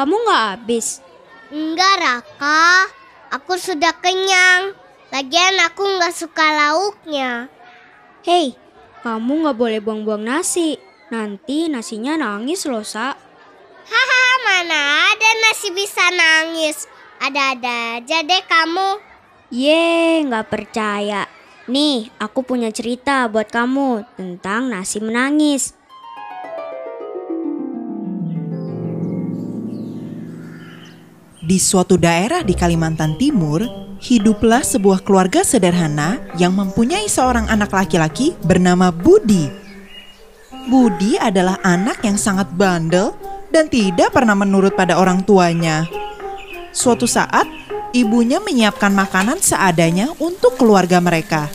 kamu nggak habis? Enggak, Raka. Aku sudah kenyang. Lagian aku nggak suka lauknya. Hei, kamu nggak boleh buang-buang nasi. Nanti nasinya nangis loh, Sa. Haha, mana ada nasi bisa nangis. Ada-ada aja deh kamu. Ye, nggak percaya. Nih, aku punya cerita buat kamu tentang nasi menangis. Di suatu daerah di Kalimantan Timur, hiduplah sebuah keluarga sederhana yang mempunyai seorang anak laki-laki bernama Budi. Budi adalah anak yang sangat bandel dan tidak pernah menurut pada orang tuanya. Suatu saat, ibunya menyiapkan makanan seadanya untuk keluarga mereka.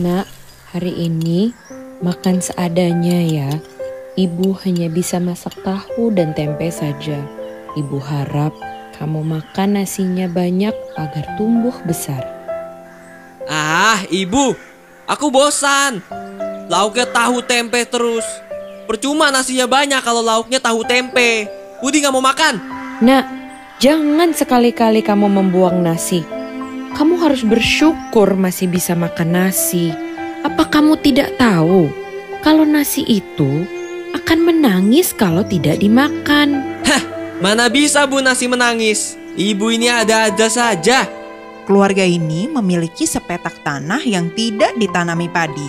Nak, hari ini makan seadanya ya. Ibu hanya bisa masak tahu dan tempe saja. Ibu harap kamu makan nasinya banyak agar tumbuh besar. Ah, ibu, aku bosan. Lauknya tahu tempe terus. Percuma nasinya banyak kalau lauknya tahu tempe. Budi nggak mau makan. Nak, jangan sekali-kali kamu membuang nasi. Kamu harus bersyukur masih bisa makan nasi. Apa kamu tidak tahu kalau nasi itu akan menangis kalau tidak dimakan? Hah, mana bisa bu nasi menangis? Ibu ini ada-ada saja. Keluarga ini memiliki sepetak tanah yang tidak ditanami padi.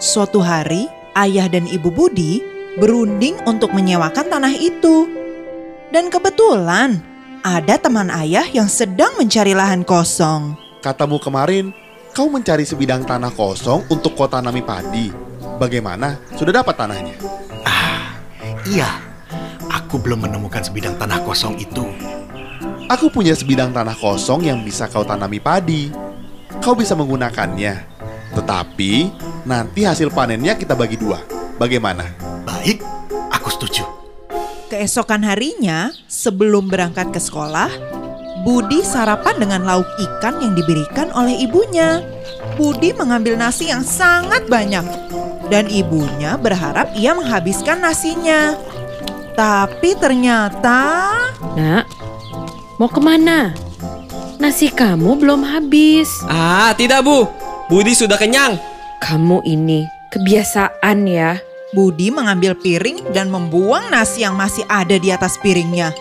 Suatu hari, ayah dan ibu Budi berunding untuk menyewakan tanah itu. Dan kebetulan ada teman ayah yang sedang mencari lahan kosong. Katamu kemarin, kau mencari sebidang tanah kosong untuk kau tanami padi. Bagaimana? Sudah dapat tanahnya? Ah, iya. Aku belum menemukan sebidang tanah kosong itu. Aku punya sebidang tanah kosong yang bisa kau tanami padi. Kau bisa menggunakannya. Tetapi nanti hasil panennya kita bagi dua. Bagaimana? Baik, aku setuju. Keesokan harinya, sebelum berangkat ke sekolah, Budi sarapan dengan lauk ikan yang diberikan oleh ibunya. Budi mengambil nasi yang sangat banyak, dan ibunya berharap ia menghabiskan nasinya. Tapi ternyata Nak, mau ke mana? Nasi kamu belum habis. Ah, tidak bu. Budi sudah kenyang. Kamu ini kebiasaan ya. Budi mengambil piring dan membuang nasi yang masih ada di atas piringnya.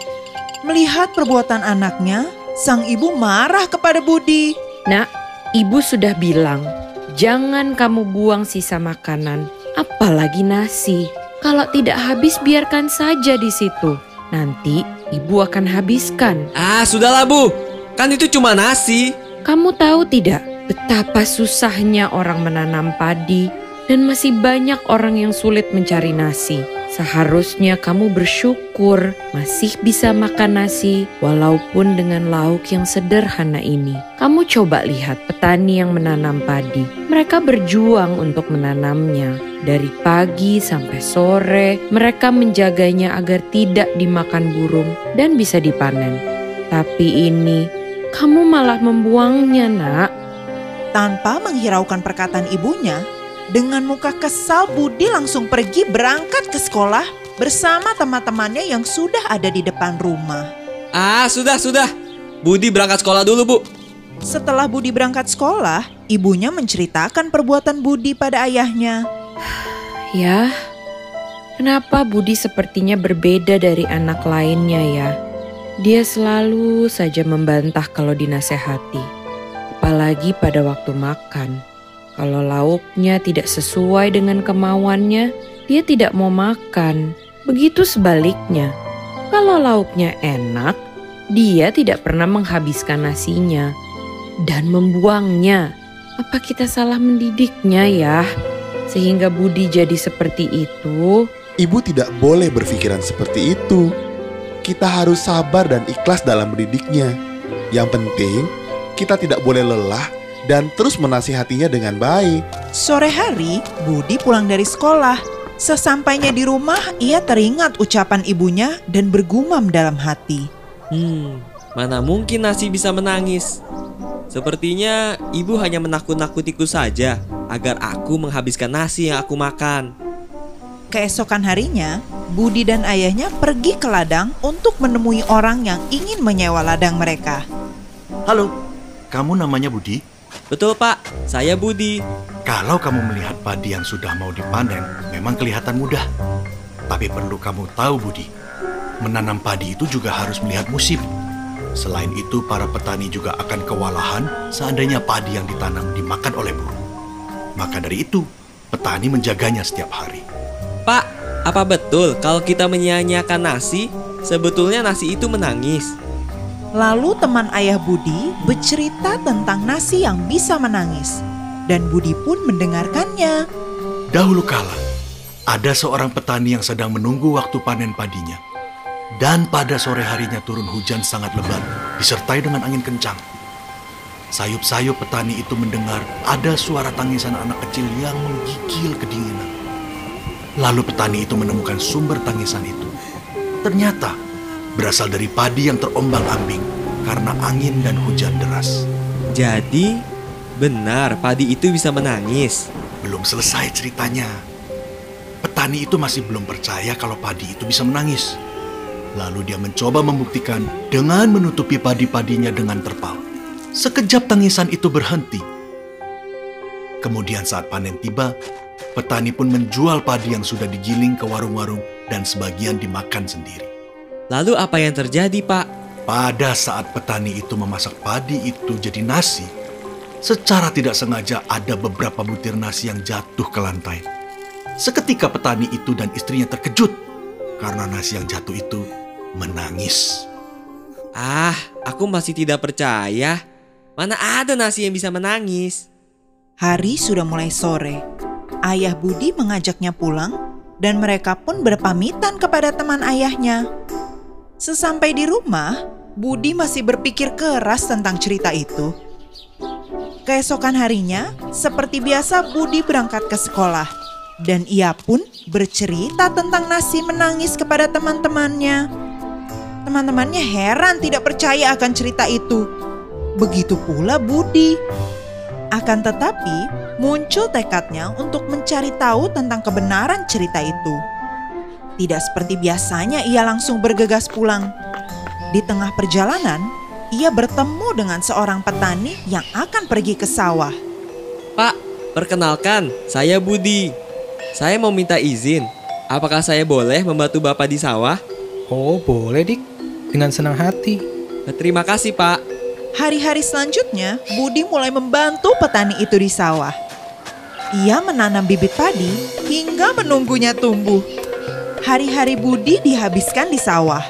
Melihat perbuatan anaknya, sang ibu marah kepada Budi. Nak, ibu sudah bilang, jangan kamu buang sisa makanan, apalagi nasi. Kalau tidak habis biarkan saja di situ. Nanti ibu akan habiskan. Ah, sudahlah bu. Kan itu cuma nasi. Kamu tahu tidak betapa susahnya orang menanam padi dan masih banyak orang yang sulit mencari nasi. Seharusnya kamu bersyukur masih bisa makan nasi walaupun dengan lauk yang sederhana ini. Kamu coba lihat petani yang menanam padi. Mereka berjuang untuk menanamnya. Dari pagi sampai sore, mereka menjaganya agar tidak dimakan burung dan bisa dipanen. Tapi ini, kamu malah membuangnya, Nak. Tanpa menghiraukan perkataan ibunya, dengan muka kesal Budi langsung pergi berangkat ke sekolah bersama teman-temannya yang sudah ada di depan rumah. Ah, sudah, sudah. Budi berangkat sekolah dulu, Bu. Setelah Budi berangkat sekolah, ibunya menceritakan perbuatan Budi pada ayahnya. Ya, kenapa Budi sepertinya berbeda dari anak lainnya ya? Dia selalu saja membantah kalau dinasehati apalagi pada waktu makan. Kalau lauknya tidak sesuai dengan kemauannya, dia tidak mau makan. Begitu sebaliknya, kalau lauknya enak, dia tidak pernah menghabiskan nasinya dan membuangnya. Apa kita salah mendidiknya ya? Sehingga Budi jadi seperti itu. Ibu tidak boleh berpikiran seperti itu. Kita harus sabar dan ikhlas dalam mendidiknya. Yang penting, kita tidak boleh lelah dan terus menasihatinya dengan baik. Sore hari, Budi pulang dari sekolah. Sesampainya di rumah, ia teringat ucapan ibunya dan bergumam dalam hati. Hmm, mana mungkin nasi bisa menangis? Sepertinya ibu hanya menakut-nakutiku saja agar aku menghabiskan nasi yang aku makan. Keesokan harinya, Budi dan ayahnya pergi ke ladang untuk menemui orang yang ingin menyewa ladang mereka. Halo, kamu namanya Budi? Betul pak, saya Budi. Kalau kamu melihat padi yang sudah mau dipanen, memang kelihatan mudah. Tapi perlu kamu tahu Budi, menanam padi itu juga harus melihat musim. Selain itu, para petani juga akan kewalahan seandainya padi yang ditanam dimakan oleh burung. Maka dari itu, petani menjaganya setiap hari. Pak, apa betul kalau kita menyia-nyiakan nasi, sebetulnya nasi itu menangis? Lalu teman ayah Budi bercerita tentang nasi yang bisa menangis. Dan Budi pun mendengarkannya. Dahulu kala, ada seorang petani yang sedang menunggu waktu panen padinya. Dan pada sore harinya turun hujan sangat lebat, disertai dengan angin kencang. Sayup-sayup petani itu mendengar ada suara tangisan anak kecil yang menggigil kedinginan. Lalu petani itu menemukan sumber tangisan itu. Ternyata berasal dari padi yang terombang-ambing karena angin dan hujan deras. Jadi, benar padi itu bisa menangis. Belum selesai ceritanya. Petani itu masih belum percaya kalau padi itu bisa menangis. Lalu dia mencoba membuktikan dengan menutupi padi-padinya dengan terpal. Sekejap tangisan itu berhenti. Kemudian saat panen tiba, petani pun menjual padi yang sudah digiling ke warung-warung dan sebagian dimakan sendiri. Lalu apa yang terjadi pak? Pada saat petani itu memasak padi itu jadi nasi, secara tidak sengaja ada beberapa butir nasi yang jatuh ke lantai. Seketika petani itu dan istrinya terkejut karena nasi yang jatuh itu menangis. Ah, aku masih tidak percaya. Mana ada nasi yang bisa menangis? Hari sudah mulai sore. Ayah Budi mengajaknya pulang dan mereka pun berpamitan kepada teman ayahnya. Sesampai di rumah, Budi masih berpikir keras tentang cerita itu. Keesokan harinya, seperti biasa Budi berangkat ke sekolah. Dan ia pun bercerita tentang nasi menangis kepada teman-temannya. Teman-temannya heran tidak percaya akan cerita itu. Begitu pula Budi. Akan tetapi, muncul tekadnya untuk mencari tahu tentang kebenaran cerita itu. Tidak seperti biasanya ia langsung bergegas pulang. Di tengah perjalanan, ia bertemu dengan seorang petani yang akan pergi ke sawah. Pak, perkenalkan, saya Budi. Saya mau minta izin. Apakah saya boleh membantu Bapak di sawah? Oh, boleh, Dik. Dengan senang hati. Terima kasih, Pak. Hari-hari selanjutnya, Budi mulai membantu petani itu di sawah. Ia menanam bibit padi hingga menunggunya tumbuh. Hari-hari Budi dihabiskan di sawah.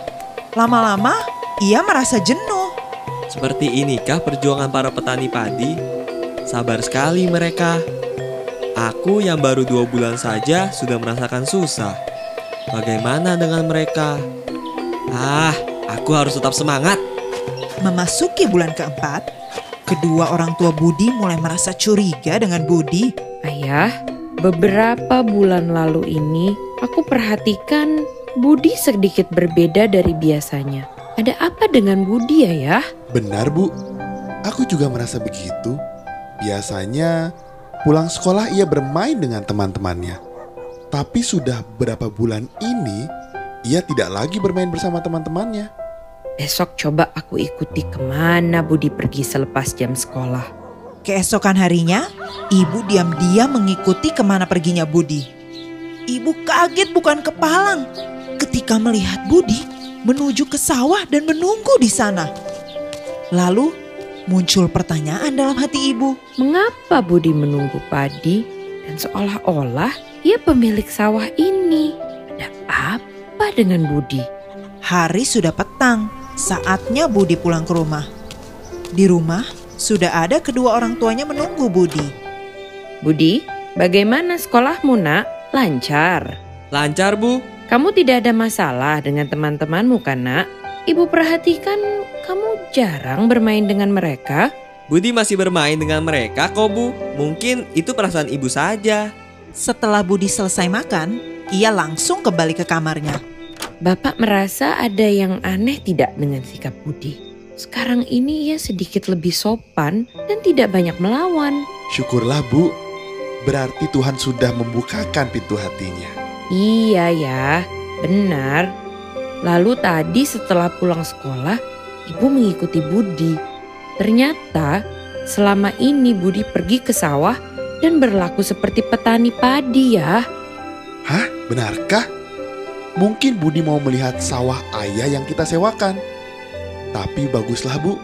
Lama-lama, ia merasa jenuh. Seperti inikah perjuangan para petani padi? Sabar sekali mereka. Aku yang baru dua bulan saja sudah merasakan susah. Bagaimana dengan mereka? Ah, aku harus tetap semangat. Memasuki bulan keempat, kedua orang tua Budi mulai merasa curiga dengan Budi. Ayah, beberapa bulan lalu ini aku perhatikan Budi sedikit berbeda dari biasanya. Ada apa dengan Budi ya, ya? Benar, Bu. Aku juga merasa begitu. Biasanya pulang sekolah ia bermain dengan teman-temannya. Tapi sudah beberapa bulan ini ia tidak lagi bermain bersama teman-temannya. Besok coba aku ikuti ke mana Budi pergi selepas jam sekolah. Keesokan harinya, ibu diam-diam mengikuti ke mana perginya Budi. Ibu kaget bukan kepalang ketika melihat Budi menuju ke sawah dan menunggu di sana. Lalu muncul pertanyaan dalam hati ibu. Mengapa Budi menunggu padi dan seolah-olah ia pemilik sawah ini? Ada apa dengan Budi? Hari sudah petang, saatnya Budi pulang ke rumah. Di rumah sudah ada kedua orang tuanya menunggu Budi. Budi, bagaimana sekolahmu nak? Lancar. Lancar, Bu. Kamu tidak ada masalah dengan teman-temanmu kan nak? Ibu perhatikan kamu jarang bermain dengan mereka. Budi masih bermain dengan mereka kok, Bu. Mungkin itu perasaan ibu saja. Setelah Budi selesai makan, ia langsung kembali ke kamarnya. Bapak merasa ada yang aneh tidak dengan sikap Budi. Sekarang ini ia sedikit lebih sopan dan tidak banyak melawan. Syukurlah, Bu. Berarti Tuhan sudah membukakan pintu hatinya. Iya ya, benar. Lalu tadi setelah pulang sekolah, ibu mengikuti Budi. Ternyata selama ini Budi pergi ke sawah dan berlaku seperti petani padi ya. Hah? Benarkah? Mungkin Budi mau melihat sawah ayah yang kita sewakan. Tapi baguslah bu,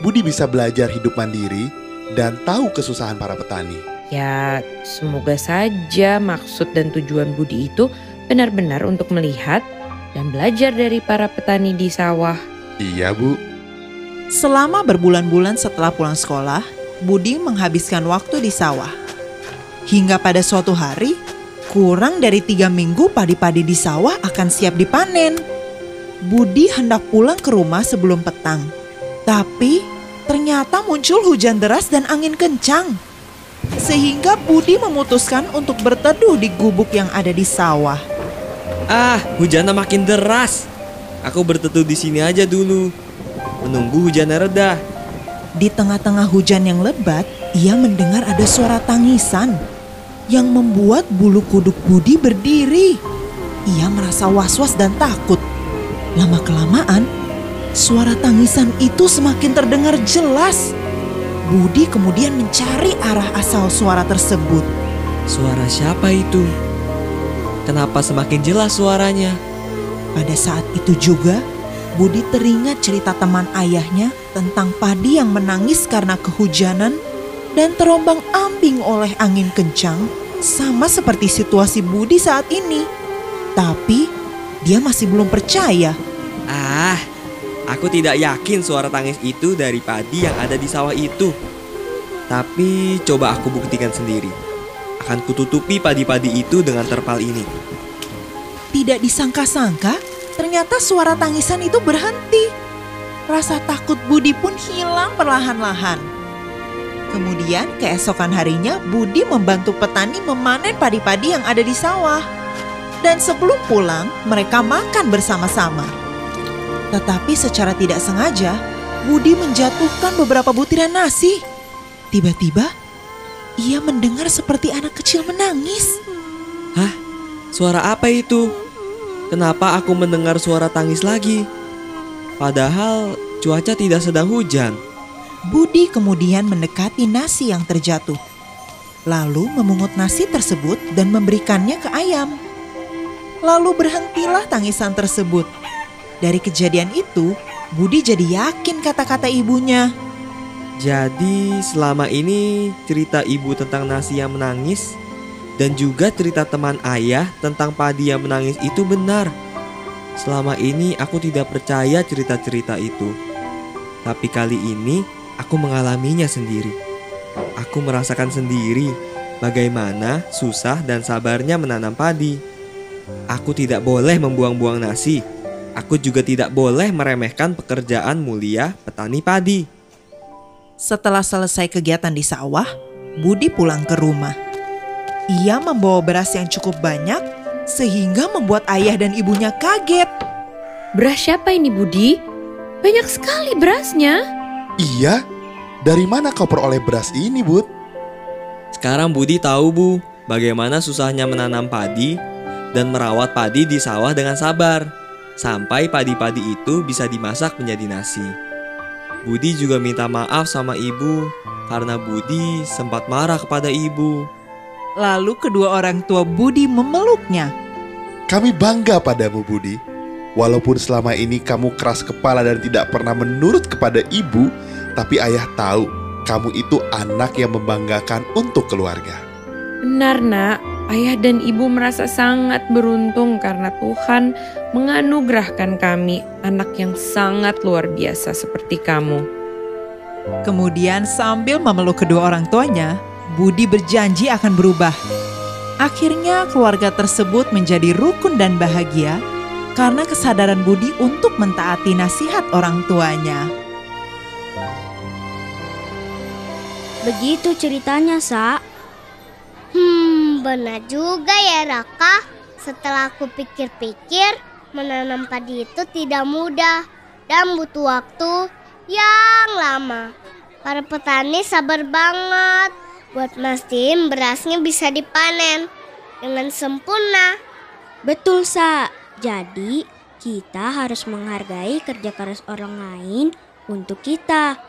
Budi bisa belajar hidup mandiri dan tahu kesusahan para petani. Ya, semoga saja maksud dan tujuan Budi itu benar-benar untuk melihat dan belajar dari para petani di sawah. Iya bu, Selama berbulan-bulan setelah pulang sekolah, Budi menghabiskan waktu di sawah. Hingga pada suatu hari, kurang dari tiga minggu padi-padi di sawah akan siap dipanen. Budi hendak pulang ke rumah sebelum petang. Tapi ternyata muncul hujan deras dan angin kencang. Sehingga Budi memutuskan untuk berteduh di gubuk yang ada di sawah. Ah, hujannya makin deras. Aku berteduh di sini aja dulu. Menunggu hujannya reda. Di tengah-tengah hujan yang lebat, ia mendengar ada suara tangisan yang membuat bulu kuduk Budi berdiri. Ia merasa was-was dan takut. Lama-kelamaan, suara tangisan itu semakin terdengar jelas. Budi kemudian mencari arah asal suara tersebut. Suara siapa itu? Kenapa semakin jelas suaranya? Pada saat itu juga, Budi teringat cerita teman ayahnya tentang padi yang menangis karena kehujanan dan terombang-ambing oleh angin kencang, sama seperti situasi Budi saat ini. Tapi dia masih belum percaya. Aku tidak yakin suara tangis itu dari padi yang ada di sawah itu. Tapi coba aku buktikan sendiri. Akan kututupi padi-padi itu dengan terpal ini. Tidak disangka-sangka, ternyata suara tangisan itu berhenti. Rasa takut Budi pun hilang perlahan-lahan. Kemudian keesokan harinya Budi membantu petani memanen padi-padi yang ada di sawah. Dan sebelum pulang, mereka makan bersama-sama. Tetapi secara tidak sengaja, Budi menjatuhkan beberapa butiran nasi. Tiba-tiba, ia mendengar seperti anak kecil menangis. Hah? Suara apa itu? Kenapa aku mendengar suara tangis lagi? Padahal cuaca tidak sedang hujan. Budi kemudian mendekati nasi yang terjatuh. Lalu memungut nasi tersebut dan memberikannya ke ayam. Lalu berhentilah tangisan tersebut. Dari kejadian itu, Budi jadi yakin kata-kata ibunya. Jadi selama ini cerita ibu tentang nasi yang menangis dan juga cerita teman ayah tentang padi yang menangis itu benar. Selama ini aku tidak percaya cerita-cerita itu. Tapi kali ini aku mengalaminya sendiri. Aku merasakan sendiri bagaimana susah dan sabarnya menanam padi. Aku tidak boleh membuang-buang nasi. Aku juga tidak boleh meremehkan pekerjaan mulia petani padi. Setelah selesai kegiatan di sawah, Budi pulang ke rumah. Ia membawa beras yang cukup banyak sehingga membuat ayah dan ibunya kaget. Beras siapa ini Budi? Banyak sekali berasnya. iya. Dari mana kau peroleh beras ini, Bud? Sekarang Budi tahu Bu, bagaimana susahnya menanam padi dan merawat padi di sawah dengan sabar sampai padi-padi itu bisa dimasak menjadi nasi. Budi juga minta maaf sama ibu karena Budi sempat marah kepada ibu. Lalu kedua orang tua Budi memeluknya. Kami bangga padamu, Budi. Walaupun selama ini kamu keras kepala dan tidak pernah menurut kepada ibu, tapi ayah tahu kamu itu anak yang membanggakan untuk keluarga. Benar nak, ayah dan ibu merasa sangat beruntung karena Tuhan menganugerahkan kami anak yang sangat luar biasa seperti kamu. Kemudian sambil memeluk kedua orang tuanya, Budi berjanji akan berubah. Akhirnya keluarga tersebut menjadi rukun dan bahagia karena kesadaran Budi untuk mentaati nasihat orang tuanya. Begitu ceritanya, Sa. Hmm, benar juga ya Raka. Setelah aku pikir-pikir, menanam padi itu tidak mudah dan butuh waktu yang lama. Para petani sabar banget buat mastiin berasnya bisa dipanen dengan sempurna. Betul, Sa. Jadi, kita harus menghargai kerja keras orang lain untuk kita.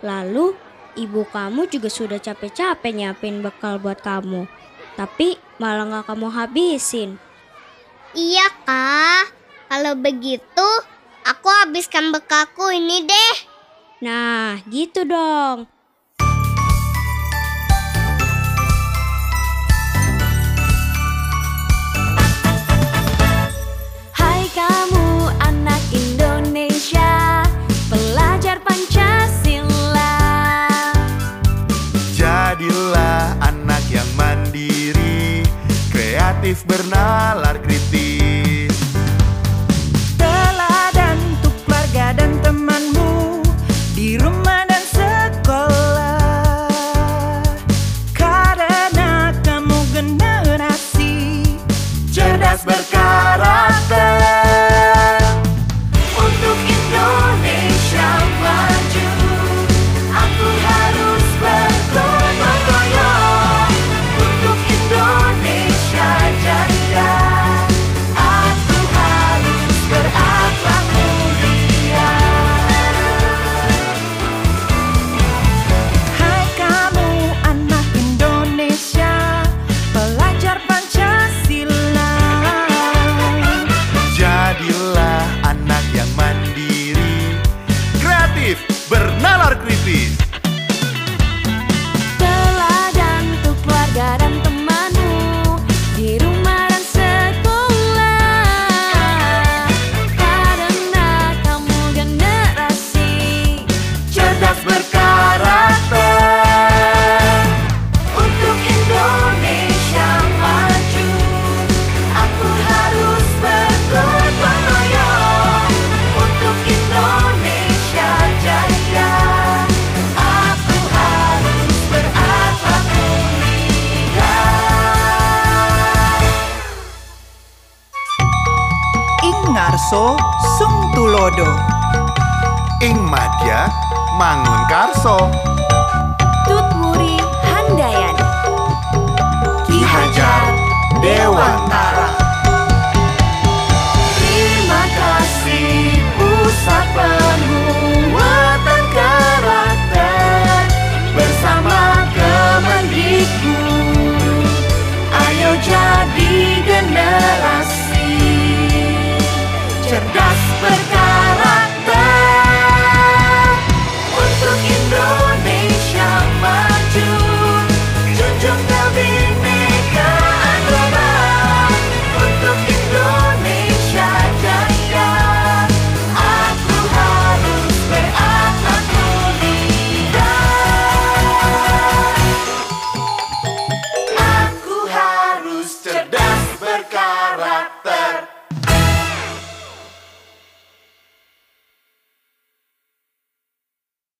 Lalu, ibu kamu juga sudah capek-capek nyiapin bekal buat kamu. Tapi malah gak kamu habisin. Iya kak, kalau begitu aku habiskan bekalku ini deh. Nah, gitu dong. Ngarso sung tulodo. Ing madya mangun karso. Tut Muri Handayani Ki Hajar Dewantara. पर